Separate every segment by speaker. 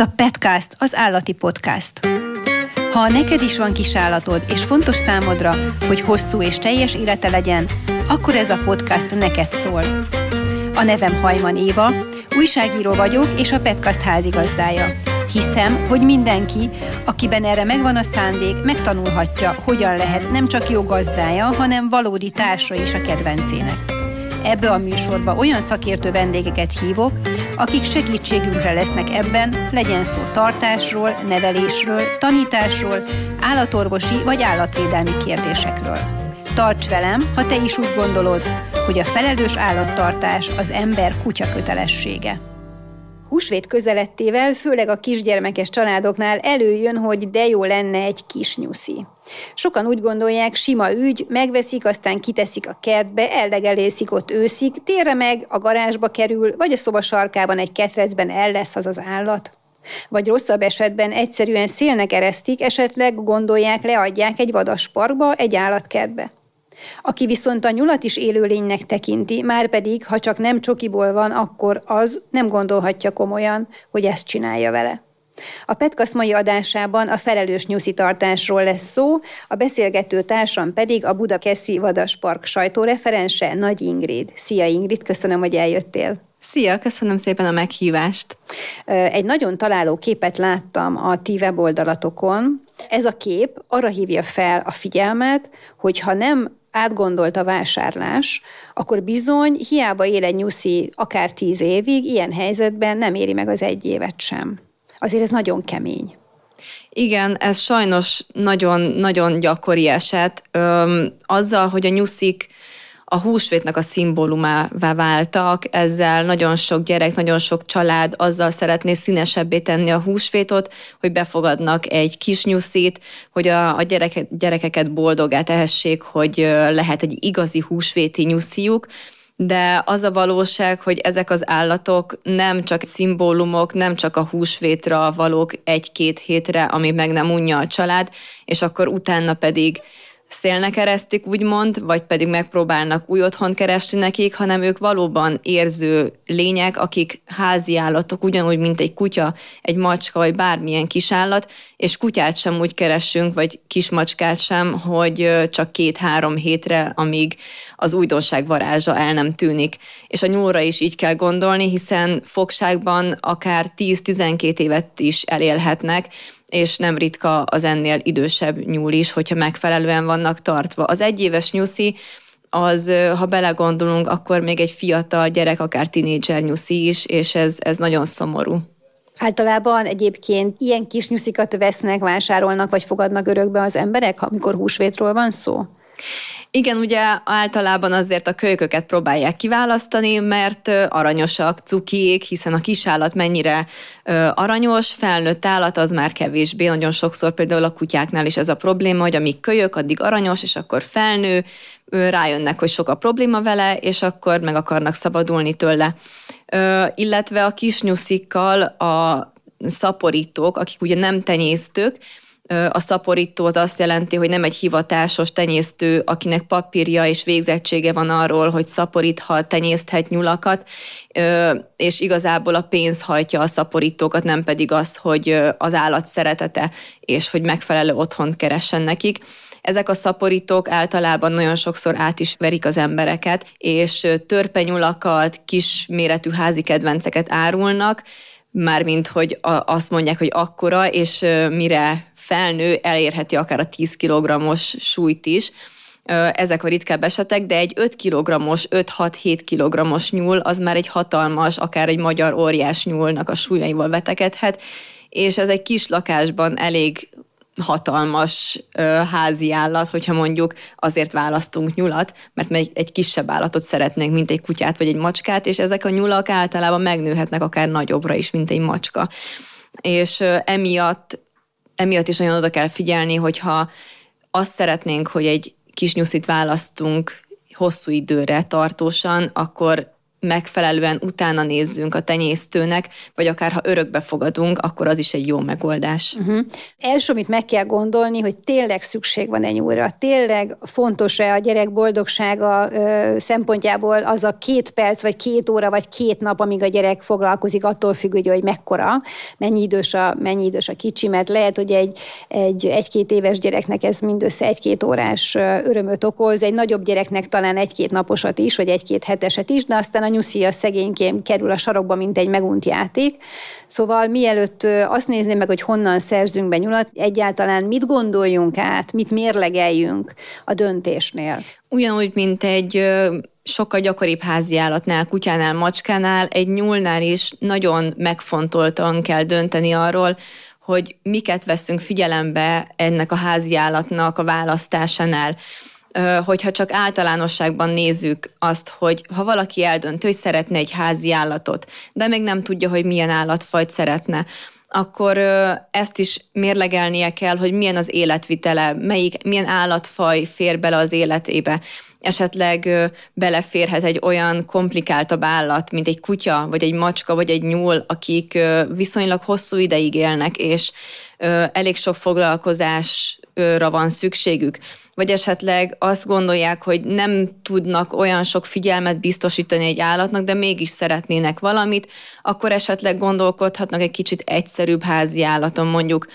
Speaker 1: A Petcast, az állati podcast. Ha neked is van kis állatod, és fontos számodra, hogy hosszú és teljes élete legyen, akkor ez a podcast neked szól. A nevem Hajman Éva, újságíró vagyok, és a Petcast házigazdája. Hiszem, hogy mindenki, akiben erre megvan a szándék, megtanulhatja, hogyan lehet nem csak jó gazdája, hanem valódi társa is a kedvencének. Ebbe a műsorba olyan szakértő vendégeket hívok, akik segítségünkre lesznek ebben, legyen szó tartásról, nevelésről, tanításról, állatorvosi vagy állatvédelmi kérdésekről. Tarts velem, ha te is úgy gondolod, hogy a felelős állattartás az ember kutya kötelessége. Húsvét közelettével, főleg a kisgyermekes családoknál előjön, hogy de jó lenne egy kis nyuszi. Sokan úgy gondolják, sima ügy, megveszik, aztán kiteszik a kertbe, ellegelészik ott őszik, térre meg, a garázsba kerül, vagy a szoba sarkában egy ketrecben el lesz az az állat. Vagy rosszabb esetben egyszerűen szélnek eresztik, esetleg gondolják, leadják egy vadasparkba, egy állatkertbe. Aki viszont a nyulat is élőlénynek tekinti, már pedig, ha csak nem csokiból van, akkor az nem gondolhatja komolyan, hogy ezt csinálja vele. A Petkasz mai adásában a felelős nyuszitartásról lesz szó, a beszélgető társam pedig a Budakeszi Vadaspark sajtóreferense Nagy Ingrid. Szia Ingrid, köszönöm, hogy eljöttél.
Speaker 2: Szia, köszönöm szépen a meghívást.
Speaker 1: Egy nagyon találó képet láttam a ti weboldalatokon. Ez a kép arra hívja fel a figyelmet, hogy ha nem átgondolt a vásárlás, akkor bizony hiába él egy nyuszi akár tíz évig, ilyen helyzetben nem éri meg az egy évet sem. Azért ez nagyon kemény.
Speaker 2: Igen, ez sajnos nagyon-nagyon gyakori eset. Öm, azzal, hogy a nyuszik a húsvétnek a szimbólumává váltak, ezzel nagyon sok gyerek, nagyon sok család azzal szeretné színesebbé tenni a húsvétot, hogy befogadnak egy kis nyuszit, hogy a, a gyereke, gyerekeket boldogá tehessék, hogy lehet egy igazi húsvéti nyusziuk, de az a valóság, hogy ezek az állatok nem csak szimbólumok, nem csak a húsvétra valók egy-két hétre, ami meg nem unja a család, és akkor utána pedig szélnek eresztik, úgymond, vagy pedig megpróbálnak új otthon keresni nekik, hanem ők valóban érző lények, akik házi állatok, ugyanúgy, mint egy kutya, egy macska, vagy bármilyen kisállat, és kutyát sem úgy keresünk, vagy kismacskát sem, hogy csak két-három hétre, amíg az újdonság varázsa el nem tűnik. És a nyúlra is így kell gondolni, hiszen fogságban akár 10-12 évet is elélhetnek, és nem ritka az ennél idősebb nyúl is, hogyha megfelelően vannak tartva. Az egyéves nyuszi az, ha belegondolunk, akkor még egy fiatal gyerek, akár tinédzser nyuszi is, és ez, ez nagyon szomorú.
Speaker 1: Általában egyébként ilyen kis nyuszikat vesznek, vásárolnak, vagy fogadnak örökbe az emberek, amikor húsvétról van szó?
Speaker 2: Igen, ugye általában azért a kölyköket próbálják kiválasztani, mert aranyosak, cukiék, hiszen a kisállat mennyire aranyos, felnőtt állat az már kevésbé. Nagyon sokszor például a kutyáknál is ez a probléma, hogy amíg kölyök, addig aranyos, és akkor felnő, rájönnek, hogy sok a probléma vele, és akkor meg akarnak szabadulni tőle. Illetve a kisnyuszikkal a szaporítók, akik ugye nem tenyésztők, a szaporító az azt jelenti, hogy nem egy hivatásos tenyésztő, akinek papírja és végzettsége van arról, hogy szaporíthat, tenyészthet nyulakat, és igazából a pénz hajtja a szaporítókat, nem pedig az, hogy az állat szeretete, és hogy megfelelő otthont keressen nekik. Ezek a szaporítók általában nagyon sokszor át is verik az embereket, és törpenyulakat, kis méretű házi kedvenceket árulnak, mármint hogy azt mondják, hogy akkora, és mire felnő, elérheti akár a 10 kg-os súlyt is. Ezek a ritkább esetek, de egy 5 kg-os, 5-6-7 kg-os nyúl az már egy hatalmas, akár egy magyar óriás nyúlnak a súlyaival vetekedhet, és ez egy kis lakásban elég hatalmas ö, házi állat, hogyha mondjuk azért választunk nyulat, mert egy, egy kisebb állatot szeretnénk, mint egy kutyát vagy egy macskát, és ezek a nyulak általában megnőhetnek akár nagyobbra is, mint egy macska. És ö, emiatt, emiatt is nagyon oda kell figyelni, hogyha azt szeretnénk, hogy egy kis nyuszit választunk hosszú időre tartósan, akkor megfelelően utána nézzünk a tenyésztőnek, vagy akár ha örökbe fogadunk, akkor az is egy jó megoldás. Uh-huh.
Speaker 1: Első, amit meg kell gondolni, hogy tényleg szükség van egy nyúlra. Tényleg fontos-e a gyerek boldogsága ö, szempontjából az a két perc, vagy két óra, vagy két nap, amíg a gyerek foglalkozik, attól függ, hogy, hogy mekkora, mennyi idős a, mennyi idős a kicsi, mert lehet, hogy egy, egy, egy-két éves gyereknek ez mindössze egy-két órás örömöt okoz, egy nagyobb gyereknek talán egy-két naposat is, vagy egy-két heteset is, de aztán a nyuszi a szegényként kerül a sarokba, mint egy megunt játék. Szóval mielőtt azt nézném meg, hogy honnan szerzünk be nyulat, egyáltalán mit gondoljunk át, mit mérlegeljünk a döntésnél.
Speaker 2: Ugyanúgy, mint egy sokkal gyakoribb háziállatnál, kutyánál, macskánál, egy nyúlnál is nagyon megfontoltan kell dönteni arról, hogy miket veszünk figyelembe ennek a háziállatnak a választásánál hogyha csak általánosságban nézzük azt, hogy ha valaki eldönt, hogy szeretne egy házi állatot, de még nem tudja, hogy milyen állatfajt szeretne, akkor ezt is mérlegelnie kell, hogy milyen az életvitele, melyik, milyen állatfaj fér bele az életébe. Esetleg beleférhet egy olyan komplikáltabb állat, mint egy kutya, vagy egy macska, vagy egy nyúl, akik viszonylag hosszú ideig élnek, és elég sok foglalkozásra van szükségük? Vagy esetleg azt gondolják, hogy nem tudnak olyan sok figyelmet biztosítani egy állatnak, de mégis szeretnének valamit, akkor esetleg gondolkodhatnak egy kicsit egyszerűbb házi állaton, mondjuk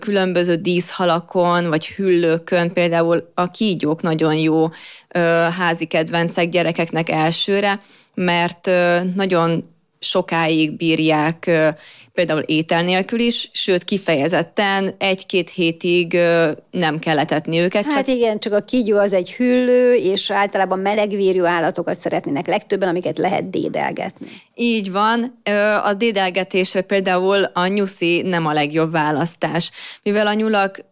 Speaker 2: különböző díszhalakon, vagy hüllőkön, például a kígyók nagyon jó házi kedvencek gyerekeknek elsőre, mert nagyon sokáig bírják például étel nélkül is, sőt kifejezetten egy-két hétig nem kell etetni őket.
Speaker 1: Hát csak... igen, csak a kígyó az egy hüllő, és általában melegvérű állatokat szeretnének legtöbben, amiket lehet dédelgetni.
Speaker 2: Így van. A dédelgetésre például a nyuszi nem a legjobb választás, mivel a nyulak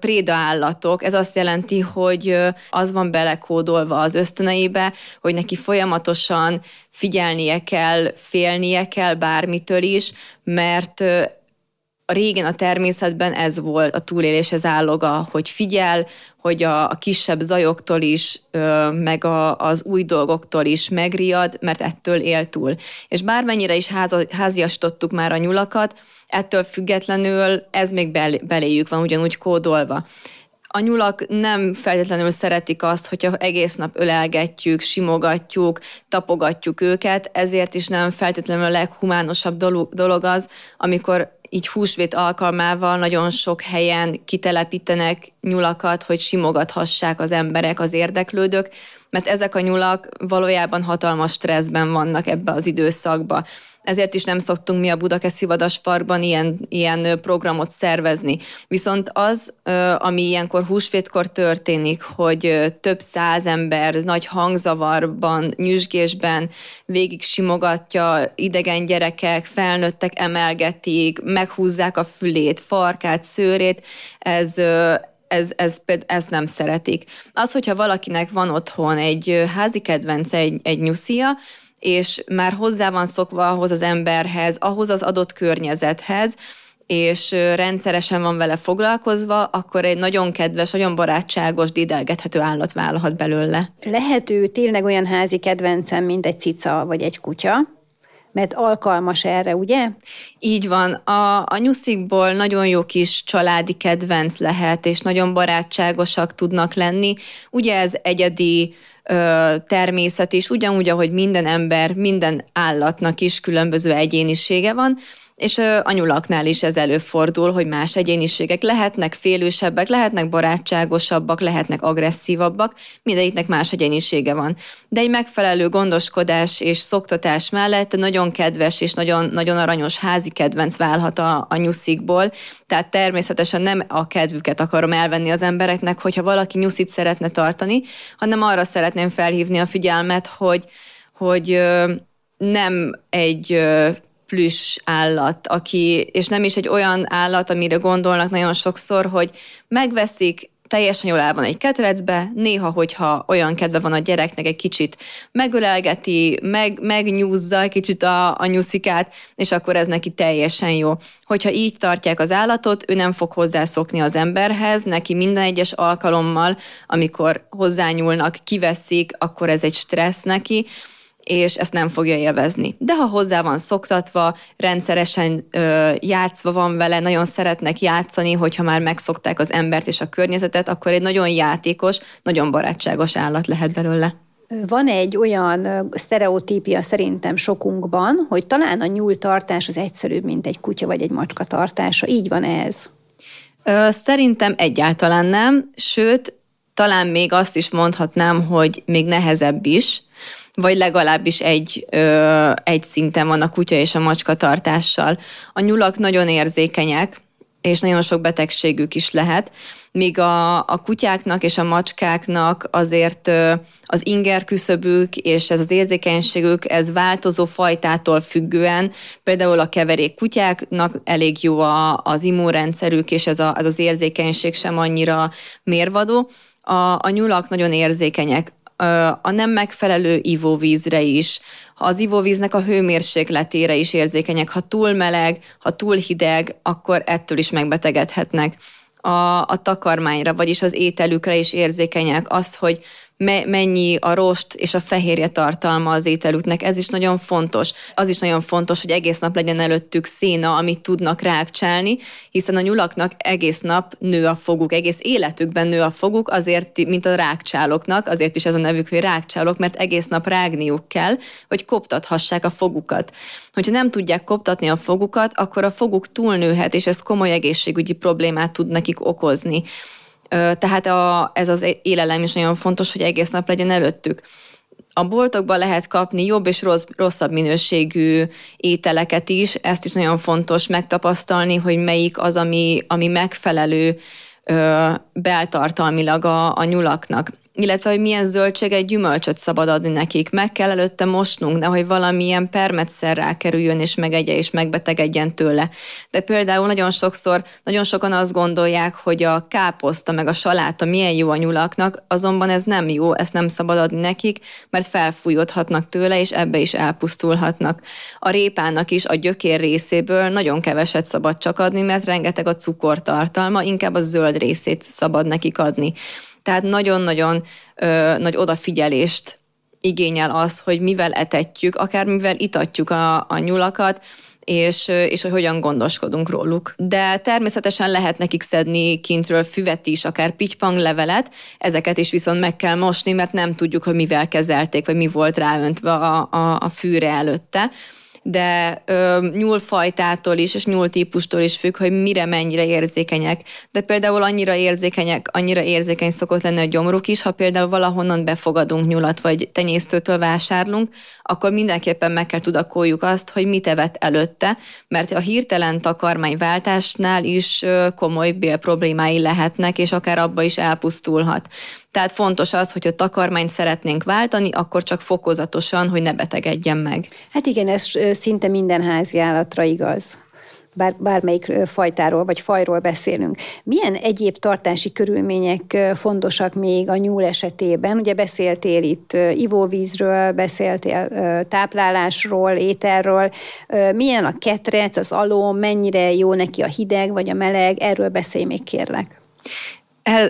Speaker 2: préda állatok, ez azt jelenti, hogy az van belekódolva az ösztöneibe, hogy neki folyamatosan figyelnie kell, félnie kell bármitől is, mert a régen a természetben ez volt a túléléshez álloga, hogy figyel, hogy a, a kisebb zajoktól is, meg a, az új dolgoktól is megriad, mert ettől él túl. És bármennyire is háza, háziasítottuk már a nyulakat, ettől függetlenül ez még beléjük van ugyanúgy kódolva. A nyulak nem feltétlenül szeretik azt, hogyha egész nap ölelgetjük, simogatjuk, tapogatjuk őket, ezért is nem feltétlenül a leghumánosabb dolog az, amikor így húsvét alkalmával nagyon sok helyen kitelepítenek nyulakat, hogy simogathassák az emberek, az érdeklődők, mert ezek a nyulak valójában hatalmas stresszben vannak ebbe az időszakba ezért is nem szoktunk mi a Budakeszi Vadasparkban ilyen, ilyen programot szervezni. Viszont az, ami ilyenkor húsvétkor történik, hogy több száz ember nagy hangzavarban, nyüzsgésben végig simogatja, idegen gyerekek, felnőttek emelgetik, meghúzzák a fülét, farkát, szőrét, ez ez, ez, ez nem szeretik. Az, hogyha valakinek van otthon egy házi kedvence, egy, egy nyuszia, és már hozzá van szokva ahhoz az emberhez, ahhoz az adott környezethez, és rendszeresen van vele foglalkozva, akkor egy nagyon kedves, nagyon barátságos, dédelgethető állat válhat belőle.
Speaker 1: Lehet ő tényleg olyan házi kedvencem, mint egy cica vagy egy kutya, mert alkalmas erre, ugye?
Speaker 2: Így van. A, a nyuszikból nagyon jó kis családi kedvenc lehet, és nagyon barátságosak tudnak lenni. Ugye ez egyedi természet is, ugyanúgy, ahogy minden ember, minden állatnak is különböző egyénisége van, és a nyulaknál is ez előfordul, hogy más egyéniségek lehetnek félősebbek, lehetnek barátságosabbak, lehetnek agresszívabbak, mindegyiknek más egyénisége van. De egy megfelelő gondoskodás és szoktatás mellett nagyon kedves és nagyon, nagyon aranyos házi kedvenc válhat a, a nyuszikból, tehát természetesen nem a kedvüket akarom elvenni az embereknek, hogyha valaki nyuszit szeretne tartani, hanem arra szeretném felhívni a figyelmet, hogy, hogy nem egy plüss állat, aki, és nem is egy olyan állat, amire gondolnak nagyon sokszor, hogy megveszik, teljesen jól el van egy ketrecbe, néha, hogyha olyan kedve van a gyereknek, egy kicsit megölelgeti, meg, megnyúzza egy kicsit a, a nyuszikát, és akkor ez neki teljesen jó. Hogyha így tartják az állatot, ő nem fog hozzászokni az emberhez, neki minden egyes alkalommal, amikor hozzányúlnak, kiveszik, akkor ez egy stressz neki, és ezt nem fogja élvezni. De ha hozzá van szoktatva, rendszeresen ö, játszva van vele, nagyon szeretnek játszani, hogyha már megszokták az embert és a környezetet, akkor egy nagyon játékos, nagyon barátságos állat lehet belőle.
Speaker 1: Van egy olyan sztereotípia szerintem sokunkban, hogy talán a nyúltartás az egyszerűbb, mint egy kutya vagy egy macska tartása. Így van ez?
Speaker 2: Szerintem egyáltalán nem, sőt, talán még azt is mondhatnám, hogy még nehezebb is, vagy legalábbis egy, ö, egy szinten van a kutya és a macska tartással. A nyulak nagyon érzékenyek, és nagyon sok betegségük is lehet, míg a, a kutyáknak és a macskáknak azért az inger küszöbük és ez az érzékenységük, ez változó fajtától függően, például a keverék kutyáknak elég jó a, az immunrendszerük, és ez, a, ez az érzékenység sem annyira mérvadó. A, a nyulak nagyon érzékenyek a nem megfelelő ivóvízre is, az ivóvíznek a hőmérsékletére is érzékenyek. Ha túl meleg, ha túl hideg, akkor ettől is megbetegedhetnek. A, a takarmányra, vagyis az ételükre is érzékenyek. Az, hogy me- mennyi a rost és a fehérje tartalma az ételüknek. Ez is nagyon fontos. Az is nagyon fontos, hogy egész nap legyen előttük széna, amit tudnak rákcsálni, hiszen a nyulaknak egész nap nő a foguk, egész életükben nő a foguk, azért, mint a rákcsáloknak, azért is ez a nevük, hogy rákcsálok, mert egész nap rágniuk kell, hogy koptathassák a fogukat. Hogyha nem tudják koptatni a fogukat, akkor a foguk túlnőhet, és ez komoly egészségügyi problémát tud nekik okozni. Tehát a, ez az élelem is nagyon fontos, hogy egész nap legyen előttük. A boltokban lehet kapni jobb és rossz, rosszabb minőségű ételeket is, ezt is nagyon fontos megtapasztalni, hogy melyik az, ami, ami megfelelő ö, beltartalmilag a, a nyulaknak illetve hogy milyen zöldséget, gyümölcsöt szabad adni nekik. Meg kell előtte mosnunk, nehogy valamilyen permetszer rákerüljön, és megegye, és megbetegedjen tőle. De például nagyon sokszor, nagyon sokan azt gondolják, hogy a káposzta meg a saláta milyen jó a nyulaknak, azonban ez nem jó, ezt nem szabad adni nekik, mert felfújódhatnak tőle, és ebbe is elpusztulhatnak. A répának is a gyökér részéből nagyon keveset szabad csak adni, mert rengeteg a cukortartalma, inkább a zöld részét szabad nekik adni. Tehát nagyon-nagyon ö, nagy odafigyelést igényel az, hogy mivel etetjük, akár mivel itatjuk a, a nyulakat, és, és hogy hogyan gondoskodunk róluk. De természetesen lehet nekik szedni kintről füvet is, akár pitypang levelet, ezeket is viszont meg kell mosni, mert nem tudjuk, hogy mivel kezelték, vagy mi volt ráöntve a, a, a fűre előtte de ö, nyúlfajtától is, és nyúltípustól is függ, hogy mire mennyire érzékenyek. De például annyira érzékenyek, annyira érzékeny szokott lenni a gyomruk is, ha például valahonnan befogadunk nyulat, vagy tenyésztőtől vásárlunk, akkor mindenképpen meg kell tudakoljuk azt, hogy mit evett előtte, mert a hirtelen takarmányváltásnál is komoly bélproblémái lehetnek, és akár abba is elpusztulhat. Tehát fontos az, hogy a takarmányt szeretnénk váltani, akkor csak fokozatosan, hogy ne betegedjen meg.
Speaker 1: Hát igen, ez szinte minden házi állatra igaz bár, bármelyik fajtáról vagy fajról beszélünk. Milyen egyéb tartási körülmények fontosak még a nyúl esetében? Ugye beszéltél itt ivóvízről, beszéltél táplálásról, ételről. Milyen a ketrec, az aló, mennyire jó neki a hideg vagy a meleg? Erről beszélj még kérlek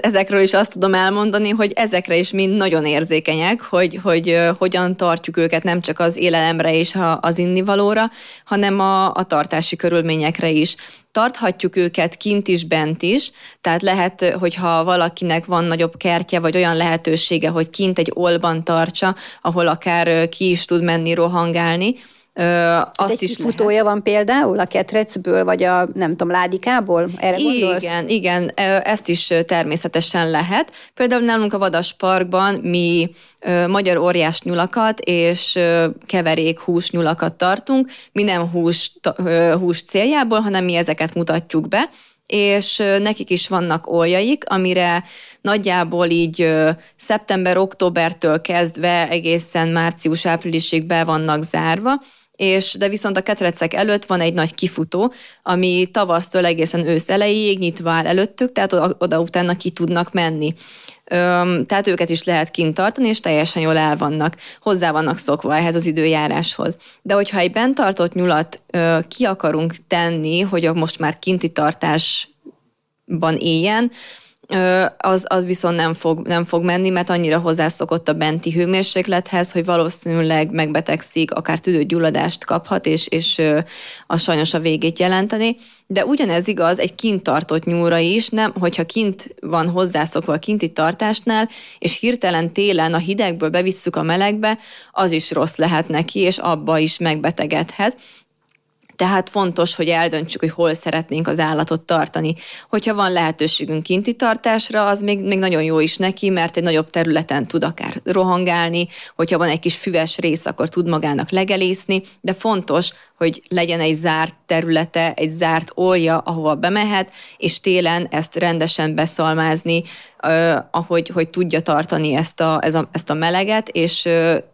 Speaker 2: ezekről is azt tudom elmondani, hogy ezekre is mind nagyon érzékenyek, hogy, hogy hogyan tartjuk őket nem csak az élelemre és az innivalóra, hanem a, a tartási körülményekre is. Tarthatjuk őket kint is, bent is, tehát lehet, hogyha valakinek van nagyobb kertje, vagy olyan lehetősége, hogy kint egy olban tartsa, ahol akár ki is tud menni rohangálni,
Speaker 1: Ö, azt egy is futója lehet. van például a ketrecből, vagy a nem tudom, ládikából? Erre
Speaker 2: igen, gondolsz? igen, ezt is természetesen lehet. Például nálunk a Vadas Parkban mi magyar óriás nyulakat és keverék hús nyulakat tartunk. Mi nem hús, hús céljából, hanem mi ezeket mutatjuk be és nekik is vannak oljaik, amire nagyjából így szeptember-októbertől kezdve egészen március-áprilisig be vannak zárva, és de viszont a ketrecek előtt van egy nagy kifutó, ami tavasztól egészen ősz elejéig nyitva áll előttük, tehát oda, oda utána ki tudnak menni. Öm, tehát őket is lehet kint tartani, és teljesen jól el vannak, hozzá vannak szokva ehhez az időjáráshoz. De hogyha egy bent tartott nyulat ö, ki akarunk tenni, hogy a most már kinti tartásban éljen, az, az viszont nem fog, nem fog menni, mert annyira hozzászokott a benti hőmérséklethez, hogy valószínűleg megbetegszik, akár tüdőgyulladást kaphat, és, és az sajnos a végét jelenteni. De ugyanez igaz egy kint tartott nyúlra is, nem, hogyha kint van hozzászokva a kinti tartásnál, és hirtelen télen a hidegből bevisszük a melegbe, az is rossz lehet neki, és abba is megbetegedhet. Tehát fontos, hogy eldöntsük, hogy hol szeretnénk az állatot tartani. Hogyha van lehetőségünk kinti tartásra, az még, még nagyon jó is neki, mert egy nagyobb területen tud akár rohangálni, hogyha van egy kis füves rész, akkor tud magának legelészni, de fontos, hogy legyen egy zárt területe, egy zárt olja, ahova bemehet, és télen ezt rendesen beszalmázni, ahogy hogy tudja tartani ezt a, ez a, ezt a meleget, és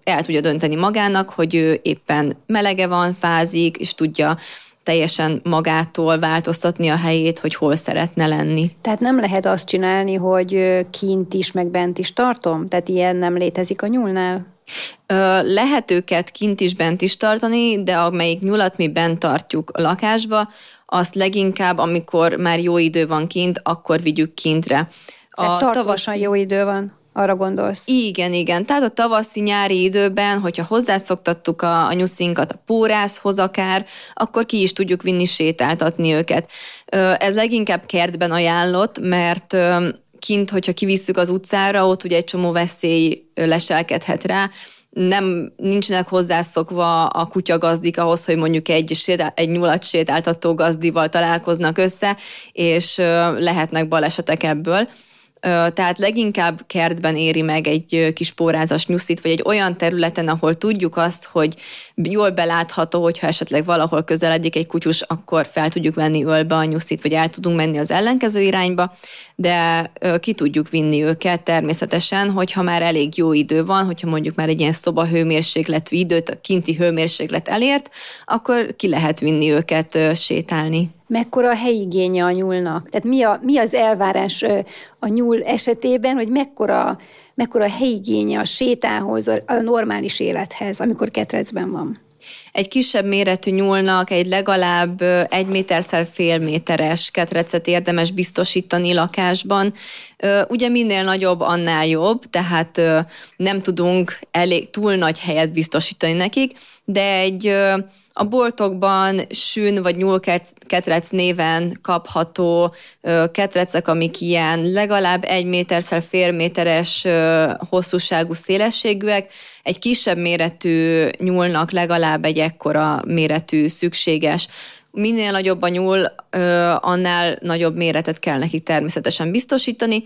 Speaker 2: el tudja dönteni magának, hogy ő éppen melege van, fázik, és tudja teljesen magától változtatni a helyét, hogy hol szeretne lenni.
Speaker 1: Tehát nem lehet azt csinálni, hogy kint is, meg bent is tartom? Tehát ilyen nem létezik a nyúlnál?
Speaker 2: Lehet őket kint is, bent is tartani, de amelyik nyulat mi bent tartjuk a lakásba, azt leginkább, amikor már jó idő van kint, akkor vigyük kintre.
Speaker 1: Tehát a tavasan jó idő van. Arra gondolsz?
Speaker 2: Igen, igen. Tehát a tavaszi-nyári időben, hogyha hozzászoktattuk a, a nyuszinkat a pórászhoz akár, akkor ki is tudjuk vinni sétáltatni őket. Ez leginkább kertben ajánlott, mert kint, hogyha kivisszük az utcára, ott ugye egy csomó veszély leselkedhet rá, nem nincsenek hozzászokva a kutyagazdik ahhoz, hogy mondjuk egy, sétál, egy nyulat sétáltató gazdival találkoznak össze, és lehetnek balesetek ebből tehát leginkább kertben éri meg egy kis pórázas nyuszit, vagy egy olyan területen, ahol tudjuk azt, hogy jól belátható, hogyha esetleg valahol közeledik egy kutyus, akkor fel tudjuk venni ölbe a nyuszit, vagy el tudunk menni az ellenkező irányba, de ki tudjuk vinni őket természetesen, hogyha már elég jó idő van, hogyha mondjuk már egy ilyen szoba hőmérsékletű időt, a kinti hőmérséklet elért, akkor ki lehet vinni őket sétálni
Speaker 1: mekkora a helyigénye a nyúlnak? Tehát mi, a, mi az elvárás a nyúl esetében, hogy mekkora, mekkora a helyigénye a sétához, a normális élethez, amikor ketrecben van?
Speaker 2: Egy kisebb méretű nyúlnak egy legalább egy méterszer fél méteres ketrecet érdemes biztosítani lakásban. Ugye minél nagyobb, annál jobb, tehát nem tudunk elég túl nagy helyet biztosítani nekik, de egy a boltokban sűn vagy nyúlketrec néven kapható ketrecek, amik ilyen legalább egy méterszer fél méteres hosszúságú szélességűek, egy kisebb méretű nyúlnak legalább egy ekkora méretű szükséges. Minél nagyobb a nyúl, annál nagyobb méretet kell neki természetesen biztosítani,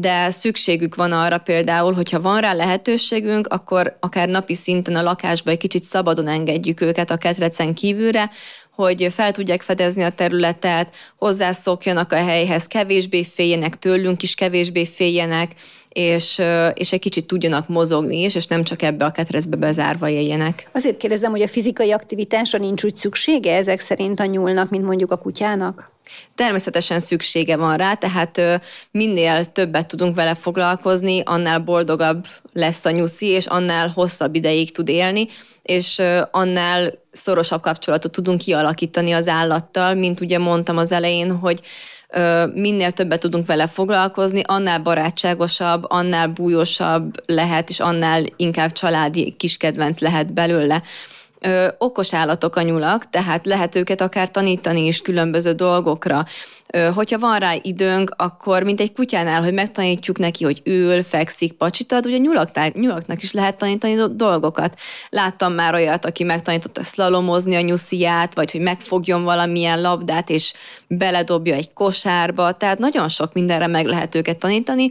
Speaker 2: de szükségük van arra például, hogyha van rá lehetőségünk, akkor akár napi szinten a lakásba egy kicsit szabadon engedjük őket a ketrecen kívülre, hogy fel tudják fedezni a területet, hozzászokjanak a helyhez, kevésbé féljenek tőlünk is, kevésbé féljenek, és, és egy kicsit tudjanak mozogni is, és nem csak ebbe a ketrecbe bezárva éljenek.
Speaker 1: Azért kérdezem, hogy a fizikai aktivitásra nincs úgy szüksége ezek szerint a nyúlnak, mint mondjuk a kutyának?
Speaker 2: Természetesen szüksége van rá, tehát minél többet tudunk vele foglalkozni, annál boldogabb lesz a nyuszi, és annál hosszabb ideig tud élni, és annál szorosabb kapcsolatot tudunk kialakítani az állattal, mint ugye mondtam az elején, hogy minél többet tudunk vele foglalkozni, annál barátságosabb, annál bújósabb lehet, és annál inkább családi kiskedvenc lehet belőle ö, okos állatok a nyulak, tehát lehet őket akár tanítani is különböző dolgokra. Ö, hogyha van rá időnk, akkor mint egy kutyánál, hogy megtanítjuk neki, hogy ül, fekszik, pacsitat, ugye nyulaknál, nyulaknak is lehet tanítani dolgokat. Láttam már olyat, aki megtanította szlalomozni a nyusziját, vagy hogy megfogjon valamilyen labdát, és beledobja egy kosárba, tehát nagyon sok mindenre meg lehet őket tanítani,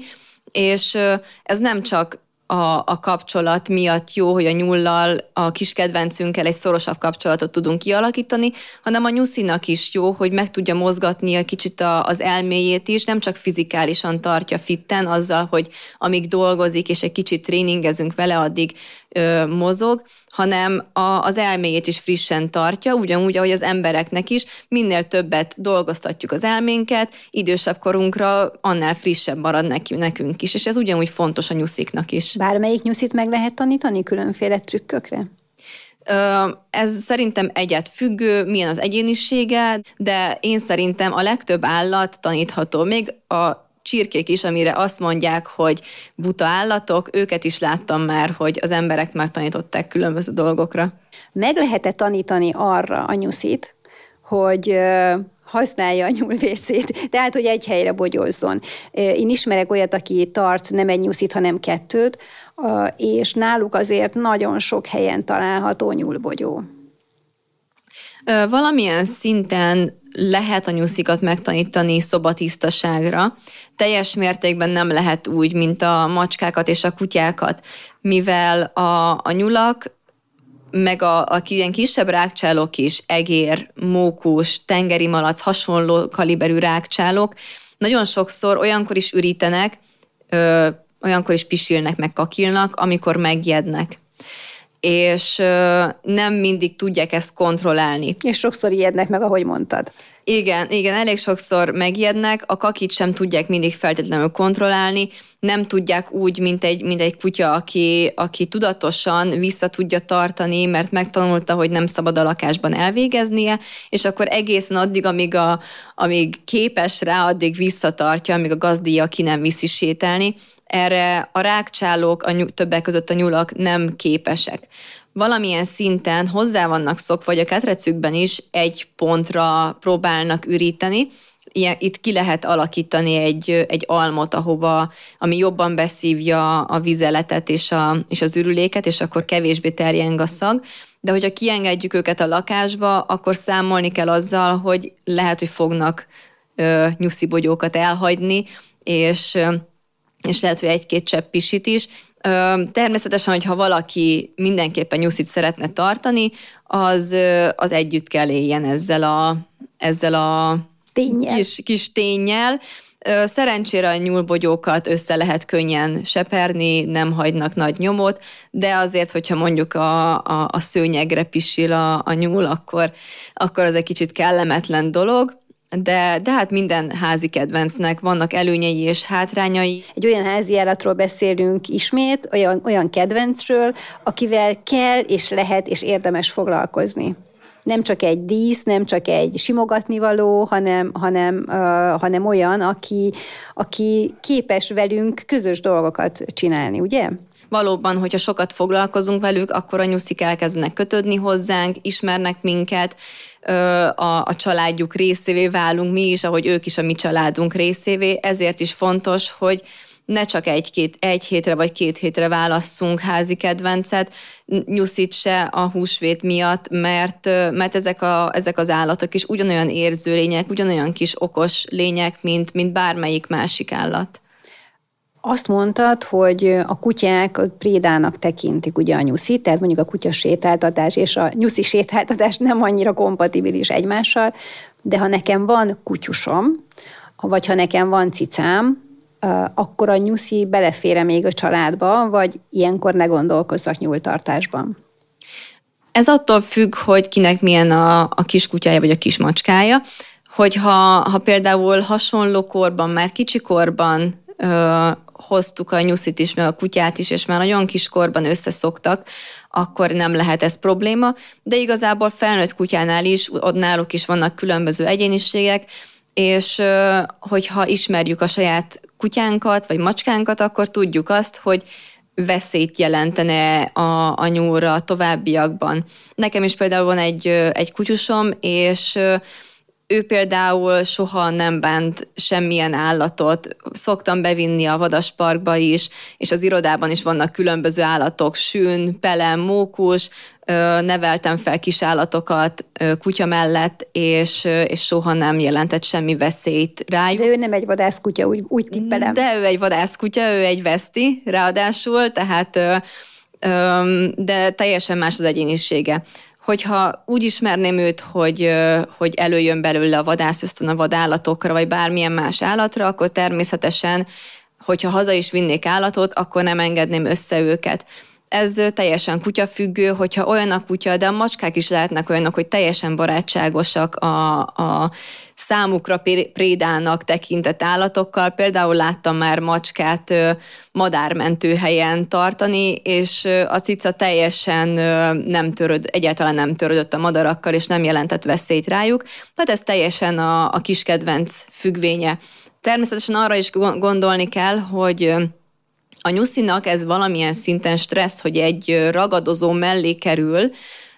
Speaker 2: és ez nem csak a, a kapcsolat miatt jó, hogy a nyullal, a kis kedvencünkkel egy szorosabb kapcsolatot tudunk kialakítani, hanem a nyuszinak is jó, hogy meg tudja mozgatni a kicsit a, az elméjét is, nem csak fizikálisan tartja fitten azzal, hogy amíg dolgozik és egy kicsit tréningezünk vele, addig ö, mozog, hanem a, az elméjét is frissen tartja, ugyanúgy, ahogy az embereknek is, minél többet dolgoztatjuk az elménket, idősebb korunkra annál frissebb marad neki, nekünk is, és ez ugyanúgy fontos a nyusziknak is.
Speaker 1: Bármelyik nyuszit meg lehet tanítani különféle trükkökre?
Speaker 2: Ez szerintem egyet függő, milyen az egyénisége, de én szerintem a legtöbb állat tanítható. Még a csirkék is, amire azt mondják, hogy buta állatok, őket is láttam már, hogy az emberek megtanították különböző dolgokra.
Speaker 1: Meg lehet-e tanítani arra a nyuszit, hogy használja a nyúlvécét, tehát, hogy egy helyre bogyozzon. Én ismerek olyat, aki tart nem egy nyuszit, hanem kettőt, és náluk azért nagyon sok helyen található nyúlbogyó.
Speaker 2: Valamilyen szinten lehet a nyuszikat megtanítani szobatisztaságra. Teljes mértékben nem lehet úgy, mint a macskákat és a kutyákat, mivel a, a nyulak meg a, a ilyen kisebb rákcsálók is, egér, mókus, tengeri malac, hasonló kaliberű rákcsálók, nagyon sokszor olyankor is ürítenek, ö, olyankor is pisilnek, meg kakilnak, amikor megjednek és nem mindig tudják ezt kontrollálni.
Speaker 1: És sokszor ijednek meg, ahogy mondtad.
Speaker 2: Igen, igen, elég sokszor megijednek, a kakit sem tudják mindig feltétlenül kontrollálni, nem tudják úgy, mint egy, mint egy kutya, aki, aki tudatosan vissza tudja tartani, mert megtanulta, hogy nem szabad a lakásban elvégeznie, és akkor egészen addig, amíg, a, amíg képes rá, addig visszatartja, amíg a gazdíja ki nem viszi sétálni. Erre a rákcsálók, a nyug, többek között a nyulak nem képesek valamilyen szinten hozzá vannak szokva, vagy a ketrecükben is egy pontra próbálnak üríteni, ilyen, itt ki lehet alakítani egy, egy almot, ahova, ami jobban beszívja a vizeletet és, a, és az ürüléket, és akkor kevésbé terjeng a szag. De hogyha kiengedjük őket a lakásba, akkor számolni kell azzal, hogy lehet, hogy fognak ö, nyuszibogyókat elhagyni, és, és lehet, hogy egy-két csepp pisit is, Természetesen, hogyha valaki mindenképpen nyuszit szeretne tartani, az, az együtt kell éljen ezzel a, ezzel a
Speaker 1: tényel.
Speaker 2: Kis, kis tényel. Szerencsére a nyúlbogyókat össze lehet könnyen seperni, nem hagynak nagy nyomot, de azért, hogyha mondjuk a, a, a szőnyegre pisil a, a nyúl, akkor, akkor az egy kicsit kellemetlen dolog de, de hát minden házi kedvencnek vannak előnyei és hátrányai.
Speaker 1: Egy olyan házi állatról beszélünk ismét, olyan, olyan kedvencről, akivel kell és lehet és érdemes foglalkozni nem csak egy dísz, nem csak egy simogatnivaló, hanem, hanem, uh, hanem olyan, aki, aki képes velünk közös dolgokat csinálni, ugye?
Speaker 2: valóban, hogyha sokat foglalkozunk velük, akkor a nyuszik elkezdenek kötődni hozzánk, ismernek minket, a, a családjuk részévé válunk mi is, ahogy ők is a mi családunk részévé, ezért is fontos, hogy ne csak egy-két, egy hétre vagy két hétre válasszunk házi kedvencet, nyuszít se a húsvét miatt, mert, mert ezek, a, ezek az állatok is ugyanolyan érző lények, ugyanolyan kis okos lények, mint, mint bármelyik másik állat.
Speaker 1: Azt mondtad, hogy a kutyák a prédának tekintik ugye a nyuszit, tehát mondjuk a kutya sétáltatás és a nyuszi sétáltatás nem annyira kompatibilis egymással, de ha nekem van kutyusom, vagy ha nekem van cicám, akkor a nyuszi belefére még a családba, vagy ilyenkor ne gondolkozzak nyúltartásban?
Speaker 2: Ez attól függ, hogy kinek milyen a, a kiskutyája vagy a kismacskája, hogyha ha például hasonló korban, már kicsi korban hoztuk a nyuszit is, meg a kutyát is, és már nagyon kiskorban összeszoktak, akkor nem lehet ez probléma, de igazából felnőtt kutyánál is, ott náluk is vannak különböző egyéniségek, és hogyha ismerjük a saját kutyánkat, vagy macskánkat, akkor tudjuk azt, hogy veszélyt jelentene a, a nyúlra a továbbiakban. Nekem is például van egy, egy kutyusom, és ő például soha nem bánt semmilyen állatot. Szoktam bevinni a vadasparkba is, és az irodában is vannak különböző állatok, sűn, pelem, mókus, neveltem fel kisállatokat kutya mellett, és, és soha nem jelentett semmi veszélyt rájuk.
Speaker 1: De ő nem egy vadászkutya, úgy, úgy tippelem.
Speaker 2: De ő egy vadászkutya, ő egy veszti ráadásul, tehát de teljesen más az egyénisége hogyha úgy ismerném őt, hogy, hogy előjön belőle a vadászösztön a vadállatokra, vagy bármilyen más állatra, akkor természetesen, hogyha haza is vinnék állatot, akkor nem engedném össze őket. Ez teljesen kutyafüggő, hogyha olyan a kutya, de a macskák is lehetnek olyanok, hogy teljesen barátságosak a, a számukra prédának tekintett állatokkal. Például láttam már macskát madármentő helyen tartani, és a cica teljesen nem töröd, egyáltalán nem törődött a madarakkal, és nem jelentett veszélyt rájuk. Tehát ez teljesen a, a kiskedvenc függvénye. Természetesen arra is gondolni kell, hogy a nyuszinak ez valamilyen szinten stressz, hogy egy ragadozó mellé kerül,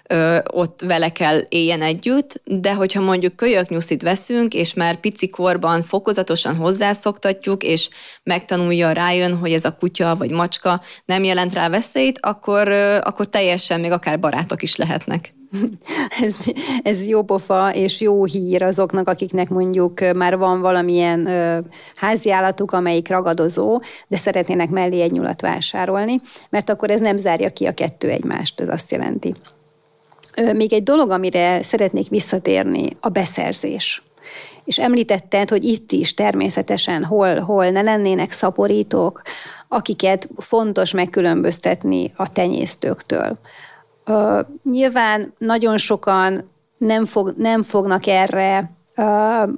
Speaker 2: ö, ott vele kell éljen együtt, de hogyha mondjuk kölyöknyuszit veszünk, és már pici korban fokozatosan hozzászoktatjuk, és megtanulja, rájön, hogy ez a kutya vagy macska nem jelent rá veszélyt, akkor, ö, akkor teljesen még akár barátok is lehetnek.
Speaker 1: ez, ez jó pofa és jó hír azoknak, akiknek mondjuk már van valamilyen ö, háziállatuk, amelyik ragadozó, de szeretnének mellé egy nyulat vásárolni, mert akkor ez nem zárja ki a kettő egymást, ez azt jelenti. Még egy dolog, amire szeretnék visszatérni, a beszerzés. És említetted, hogy itt is természetesen hol, hol ne lennének szaporítók, akiket fontos megkülönböztetni a tenyésztőktől. nyilván nagyon sokan nem, fog, nem fognak erre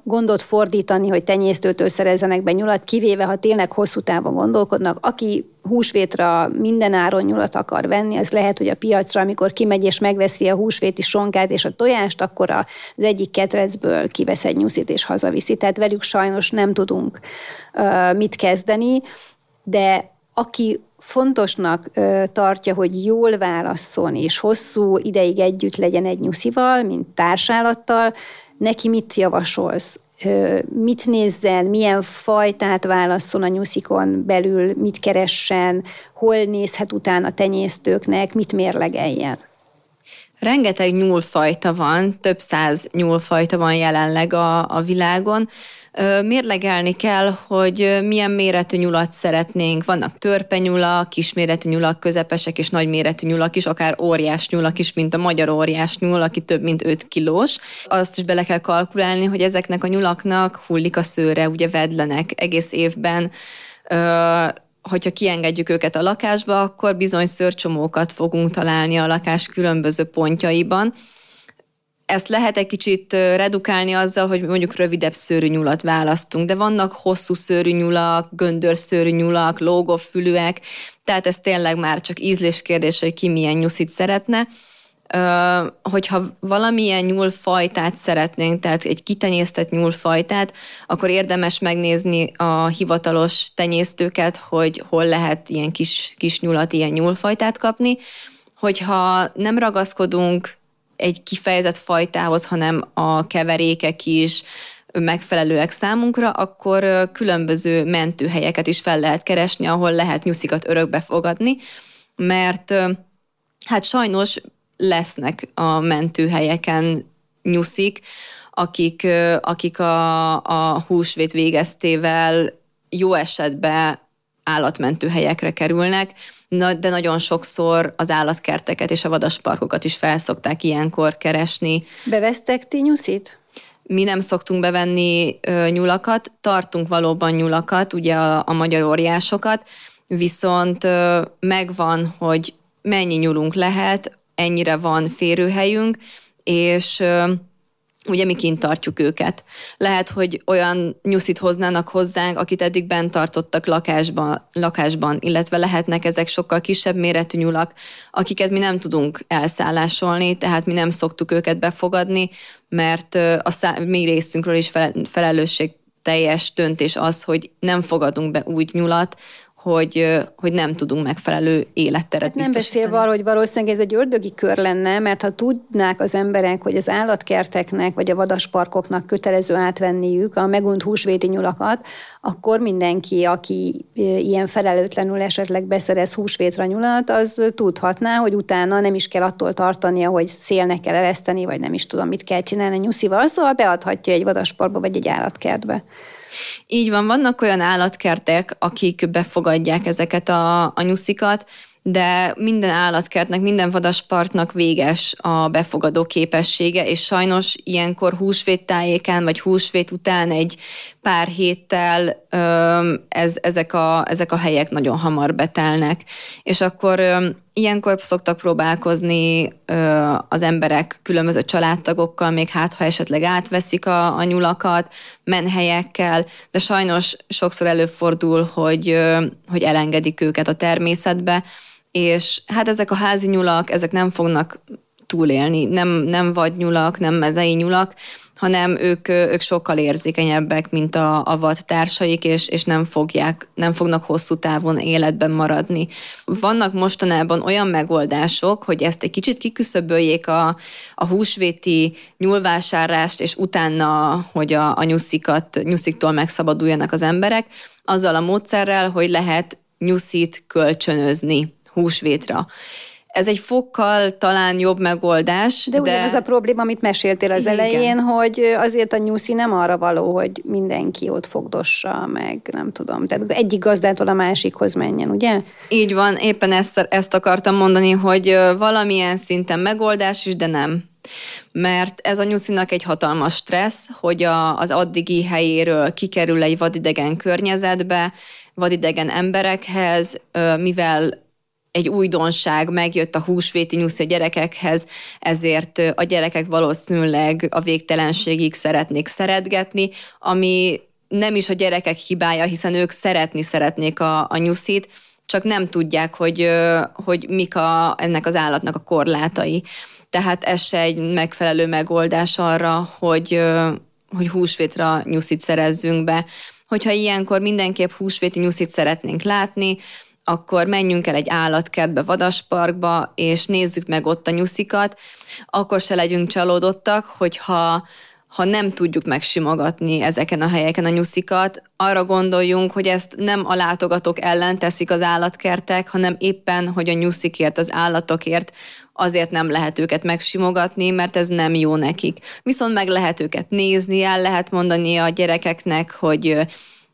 Speaker 1: gondot fordítani, hogy tenyésztőtől szerezzenek be nyulat, kivéve, ha tényleg hosszú távon gondolkodnak. Aki húsvétra minden áron nyulat akar venni, az lehet, hogy a piacra, amikor kimegy és megveszi a húsvéti sonkát és a tojást, akkor az egyik ketrecből kivesz egy nyuszit és hazaviszi. Tehát velük sajnos nem tudunk mit kezdeni, de aki fontosnak tartja, hogy jól válasszon, és hosszú ideig együtt legyen egy nyuszival, mint társállattal, neki mit javasolsz? Mit nézzen, milyen fajtát válasszon a nyuszikon belül, mit keressen, hol nézhet utána tenyésztőknek, mit mérlegeljen?
Speaker 2: Rengeteg nyúlfajta van, több száz nyúlfajta van jelenleg a, a világon mérlegelni kell, hogy milyen méretű nyulat szeretnénk. Vannak törpenyulak, kisméretű nyulak, közepesek és nagyméretű nyulak is, akár óriás nyulak is, mint a magyar óriás nyúl, aki több mint 5 kilós. Azt is bele kell kalkulálni, hogy ezeknek a nyulaknak hullik a szőre, ugye vedlenek egész évben hogyha kiengedjük őket a lakásba, akkor bizony szörcsomókat fogunk találni a lakás különböző pontjaiban, ezt lehet egy kicsit redukálni azzal, hogy mondjuk rövidebb szőrű nyulat választunk, de vannak hosszú szőrű nyulak, göndörszőrű nyulak, lógófülűek, tehát ez tényleg már csak ízlés kérdés, hogy ki milyen nyuszit szeretne. Hogyha valamilyen nyúlfajtát szeretnénk, tehát egy kitenyésztett nyúlfajtát, akkor érdemes megnézni a hivatalos tenyésztőket, hogy hol lehet ilyen kis, kis nyulat, ilyen nyúlfajtát kapni. Hogyha nem ragaszkodunk egy kifejezett fajtához, hanem a keverékek is megfelelőek számunkra, akkor különböző mentőhelyeket is fel lehet keresni, ahol lehet nyuszikat örökbe fogadni, mert hát sajnos lesznek a mentőhelyeken nyuszik, akik, akik a, a húsvét végeztével jó esetben állatmentőhelyekre kerülnek, de nagyon sokszor az állatkerteket és a vadasparkokat is felszokták ilyenkor keresni.
Speaker 1: Bevesztek ti nyuszit?
Speaker 2: Mi nem szoktunk bevenni nyulakat, tartunk valóban nyulakat, ugye a, a magyar óriásokat, viszont megvan, hogy mennyi nyulunk lehet, ennyire van férőhelyünk, és ugye mi kint tartjuk őket. Lehet, hogy olyan nyuszit hoznának hozzánk, akit eddig bent tartottak lakásban, lakásban, illetve lehetnek ezek sokkal kisebb méretű nyulak, akiket mi nem tudunk elszállásolni, tehát mi nem szoktuk őket befogadni, mert a szá- mi részünkről is felelősség teljes döntés az, hogy nem fogadunk be úgy nyulat, hogy, hogy nem tudunk megfelelő életteret
Speaker 1: hát Nem beszélve arról, hogy valószínűleg ez egy ördögi kör lenne, mert ha tudnák az emberek, hogy az állatkerteknek vagy a vadasparkoknak kötelező átvenniük a megunt húsvéti nyulakat, akkor mindenki, aki ilyen felelőtlenül esetleg beszerez húsvétra nyulat, az tudhatná, hogy utána nem is kell attól tartania, hogy szélnek kell ereszteni, vagy nem is tudom, mit kell csinálni nyuszival, szóval beadhatja egy vadasparkba vagy egy állatkertbe.
Speaker 2: Így van, vannak olyan állatkertek, akik befogadják ezeket a, a nyuszikat, de minden állatkertnek, minden vadaspartnak véges a befogadó képessége, és sajnos ilyenkor húsvét tájékán, vagy húsvét után egy pár héttel ez, ezek, a, ezek a helyek nagyon hamar betelnek. És akkor ilyenkor szoktak próbálkozni az emberek különböző családtagokkal, még hát, ha esetleg átveszik a, a nyulakat, menhelyekkel, de sajnos sokszor előfordul, hogy, hogy elengedik őket a természetbe, és hát ezek a házi nyulak, ezek nem fognak túlélni, nem, nem vadnyulak, nem mezei nyulak, hanem ők, ők sokkal érzékenyebbek, mint a, a vad társaik, és, és nem, fogják, nem fognak hosszú távon életben maradni. Vannak mostanában olyan megoldások, hogy ezt egy kicsit kiküszöböljék a, a húsvéti nyúlvásárlást, és utána, hogy a, a nyuszikat, nyusziktól megszabaduljanak az emberek, azzal a módszerrel, hogy lehet nyuszit kölcsönözni húsvétra. Ez egy fokkal talán jobb megoldás.
Speaker 1: De, de... ugyanaz a probléma, amit meséltél az Igen. elején, hogy azért a nyuszi nem arra való, hogy mindenki ott fogdossa, meg nem tudom. Tehát egyik gazdától a másikhoz menjen, ugye?
Speaker 2: Így van, éppen ezt, ezt akartam mondani, hogy valamilyen szinten megoldás is, de nem mert ez a nyuszinak egy hatalmas stressz, hogy a, az addigi helyéről kikerül egy vadidegen környezetbe, vadidegen emberekhez, mivel egy újdonság, megjött a húsvéti nyuszi a gyerekekhez, ezért a gyerekek valószínűleg a végtelenségig szeretnék szeretgetni, ami nem is a gyerekek hibája, hiszen ők szeretni szeretnék a, a nyuszit, csak nem tudják, hogy, hogy mik a, ennek az állatnak a korlátai. Tehát ez se egy megfelelő megoldás arra, hogy, hogy húsvétra nyuszit szerezzünk be. Hogyha ilyenkor mindenképp húsvéti nyuszit szeretnénk látni, akkor menjünk el egy állatkertbe, vadasparkba, és nézzük meg ott a nyuszikat, akkor se legyünk csalódottak, hogyha ha nem tudjuk megsimogatni ezeken a helyeken a nyuszikat, arra gondoljunk, hogy ezt nem a látogatók ellen teszik az állatkertek, hanem éppen, hogy a nyuszikért, az állatokért azért nem lehet őket megsimogatni, mert ez nem jó nekik. Viszont meg lehet őket nézni, el lehet mondani a gyerekeknek, hogy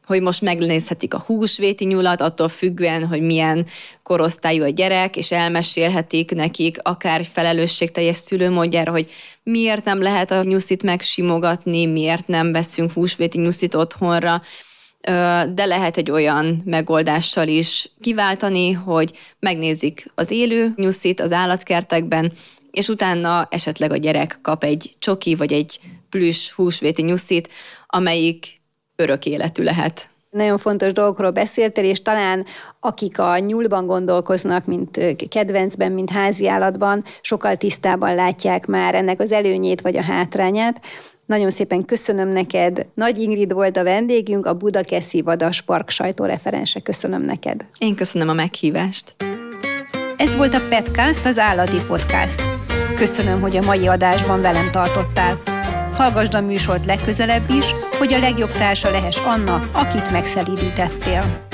Speaker 2: hogy most megnézhetik a húsvéti nyulat, attól függően, hogy milyen korosztályú a gyerek, és elmesélhetik nekik akár felelősségteljes szülőmódjára, hogy miért nem lehet a nyuszit megsimogatni, miért nem veszünk húsvéti nyuszit otthonra, de lehet egy olyan megoldással is kiváltani, hogy megnézik az élő nyuszit az állatkertekben, és utána esetleg a gyerek kap egy csoki vagy egy plüss húsvéti nyuszit, amelyik örök életű lehet.
Speaker 1: Nagyon fontos dolgokról beszéltél, és talán akik a nyúlban gondolkoznak, mint kedvencben, mint házi állatban, sokkal tisztában látják már ennek az előnyét vagy a hátrányát. Nagyon szépen köszönöm neked. Nagy Ingrid volt a vendégünk, a Budakeszi Vadas Park sajtóreferense. Köszönöm neked.
Speaker 2: Én köszönöm a meghívást.
Speaker 1: Ez volt a Petcast, az állati podcast. Köszönöm, hogy a mai adásban velem tartottál. Hallgasd a műsort legközelebb is, hogy a legjobb társa lehess annak, akit megszelídítettél.